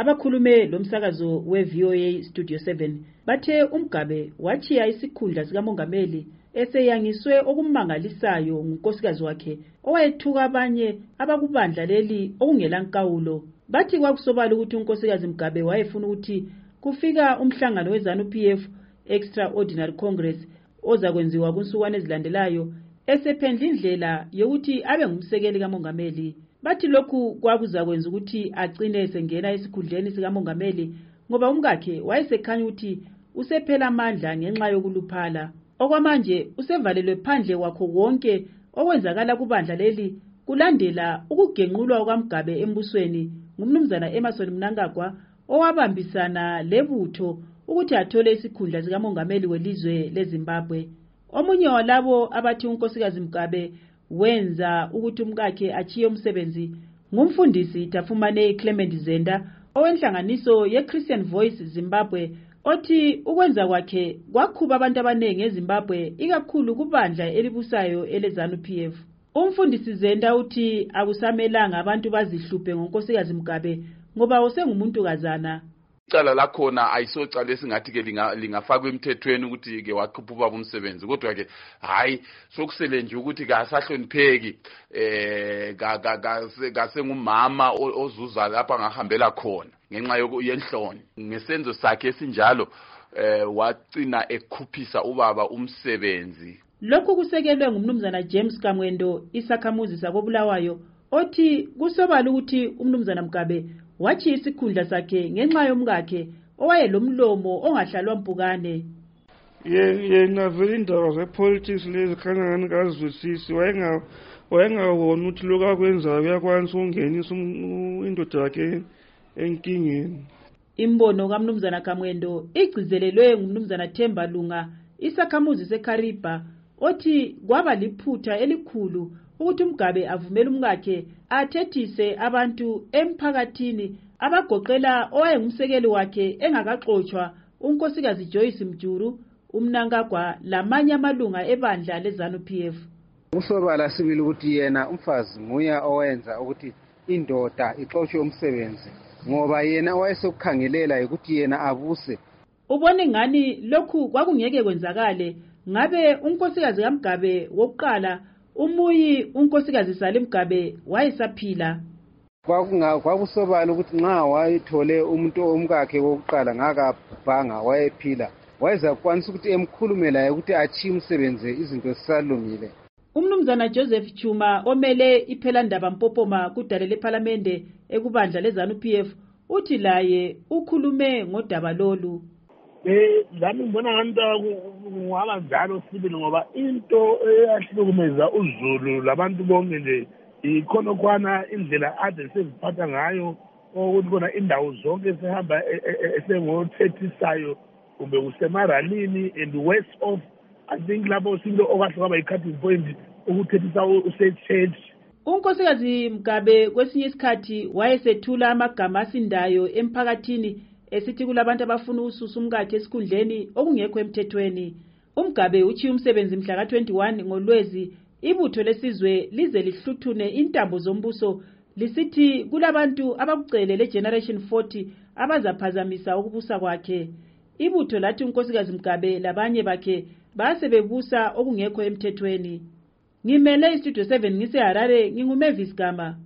abakhulume lomsakazo we-voa studio 7 bathe umgabe wachiya isikhundla sikamongameli eseyangiswe okumangalisayo ngunkosikazi wakhe owayethuka abanye abakubandla leli okungelankawulo bathi kwakusobala ukuthi unkosikazi mgabe wayefuna ukuthi kufika umhlangano wezanup f extraordinary congress ozakwenziwa kunsukwana ezilandelayo esephendla indlela yokuthi abe ngumsekeli kamongameli. Bathi lokhu kwakuzakwenza ukuthi agcine esengena esikhundleni sikamongameli ngoba umkakhe wayesekhanya ukuthi usephela amandla ngenxa yokuluphala. Okwamanje usevalelwe phandle kwakho konke okwenzakala kubandla leli kulandela ukugenqulwa kwamgabe embusweni ngumnumzana emerson mnangagwa owabambisana lebutho ukuthi athole isikhundla sikamongameli welizwe lezimbabwe. Omunye walabo abathi unkosikazi mgabe wenza ukuthi umkakhe achiye umsebenzi. Ngumfundisi tafumane clement zenda owenhlanganiso ye-christian voice zimbabwe othi ukwenza kwakhe kwakhuba abantu abaningi ezimbabwe ikakhulu kubandla elibusayo elezanup f. Umfundisi zenda uthi akusamelanga abantu bazihluphe ngonkosikazi mgabe ngoba usengumuntukazana icala lakhona ayisocala esingathi-ke lingafakwa emthethweni ukuthi-ke wakhupha ubaba umsebenzi. Kodwa-ke hhayi sokusele nje ukuthi-ke asahlonipheki eh kasengumama ozuza lapho angahambela khona ngenxa yenhloni. Ngesenzo sakhe esinjalo eh wagcina ekhuphisa ubaba umsebenzi. Lokhu kusekelwe ngumnumzana james kamwendo isakhamuzi sakobulawayo othi kusobala ukuthi umnumzana mgabe wachiya isikhundla sakhe ngenxa yomkakhe owayelomlomo ongahlalwa mpukane. Yena vele indaba zepolitics lezi khanya ngani kazwisisi wayengawona ukuthi lokhu akwenzayo uyakwanisa ukungenisa indoda yakhe enkingeni. Imbono kamnumzana kamwendo igcizelelwe ngumnumzana themba lunga isakhamuzi sekhariba othi kwaba liphutha elikhulu ukuthi umgabe avumele umkakhe athethise abantu emphakathini abagoqela owayengumsekeli wakhe engakaxotshwa unkosikazi joyce mjuru umnankagwa lamanye amalunga ebandla lezanup f. Kusobala sibili ukuthi yena umfazi nguye owenza ukuthi indoda ixotshwe umsebenzi ngoba yena owayesekukhangelela ukuthi yena abuse. Ubone ngani lokhu kwakungeke kwenzakale? Ngabe unkosikazi kamgabe wokuqala umuyi unkosikazi salim gabe wayesaphila. Kwakusobala ukuthi nxa wayethole umuntu omkakhe wokuqala ngakabhanga wayephila. Wayezakwanisa ukuthi emkhulume laye ukuthi achiye umsebenzi izinto zisalungile. Umnumzana joseph chuma omele iphelandaba mpopoma kudale lephalamende ekubandla lezanup f uthi laye ukhulume ngodaba lolu. Eh lami ngibona ngani kungaba njalo sibili ngoba into eyahlukumeza uzulu labantu bonke nje ikhonokwana indlela ade seziphatha ngayo okuthi kona indawo zonke sehamba esengothethisayo kumbe kusemaralini and west off i think lapho sinto okwahle kwaba yi-cutting point ukuthethisa use-church. Unkosikazi mgabe kwesinye isikhathi wayesethula amagama asindayo emphakathini esithi kulabantu abafuna ukususa umkakhe esikhundleni okungekho emthethweni. Umgabe uchiye umsebenzi mhla ka-21 ngolwezi ibutho lesizwe lize lihluthune intambo zombuso. Lisithi kulabantu abakucele le-generation 40 abazaphazamisa ukubusa kwakhe. Ibutho lathi unkosikazi mgabe labanye bakhe basebebusa okungekho emthethweni. Ngimele istudio 7 ngiseharare ngingumavis gama.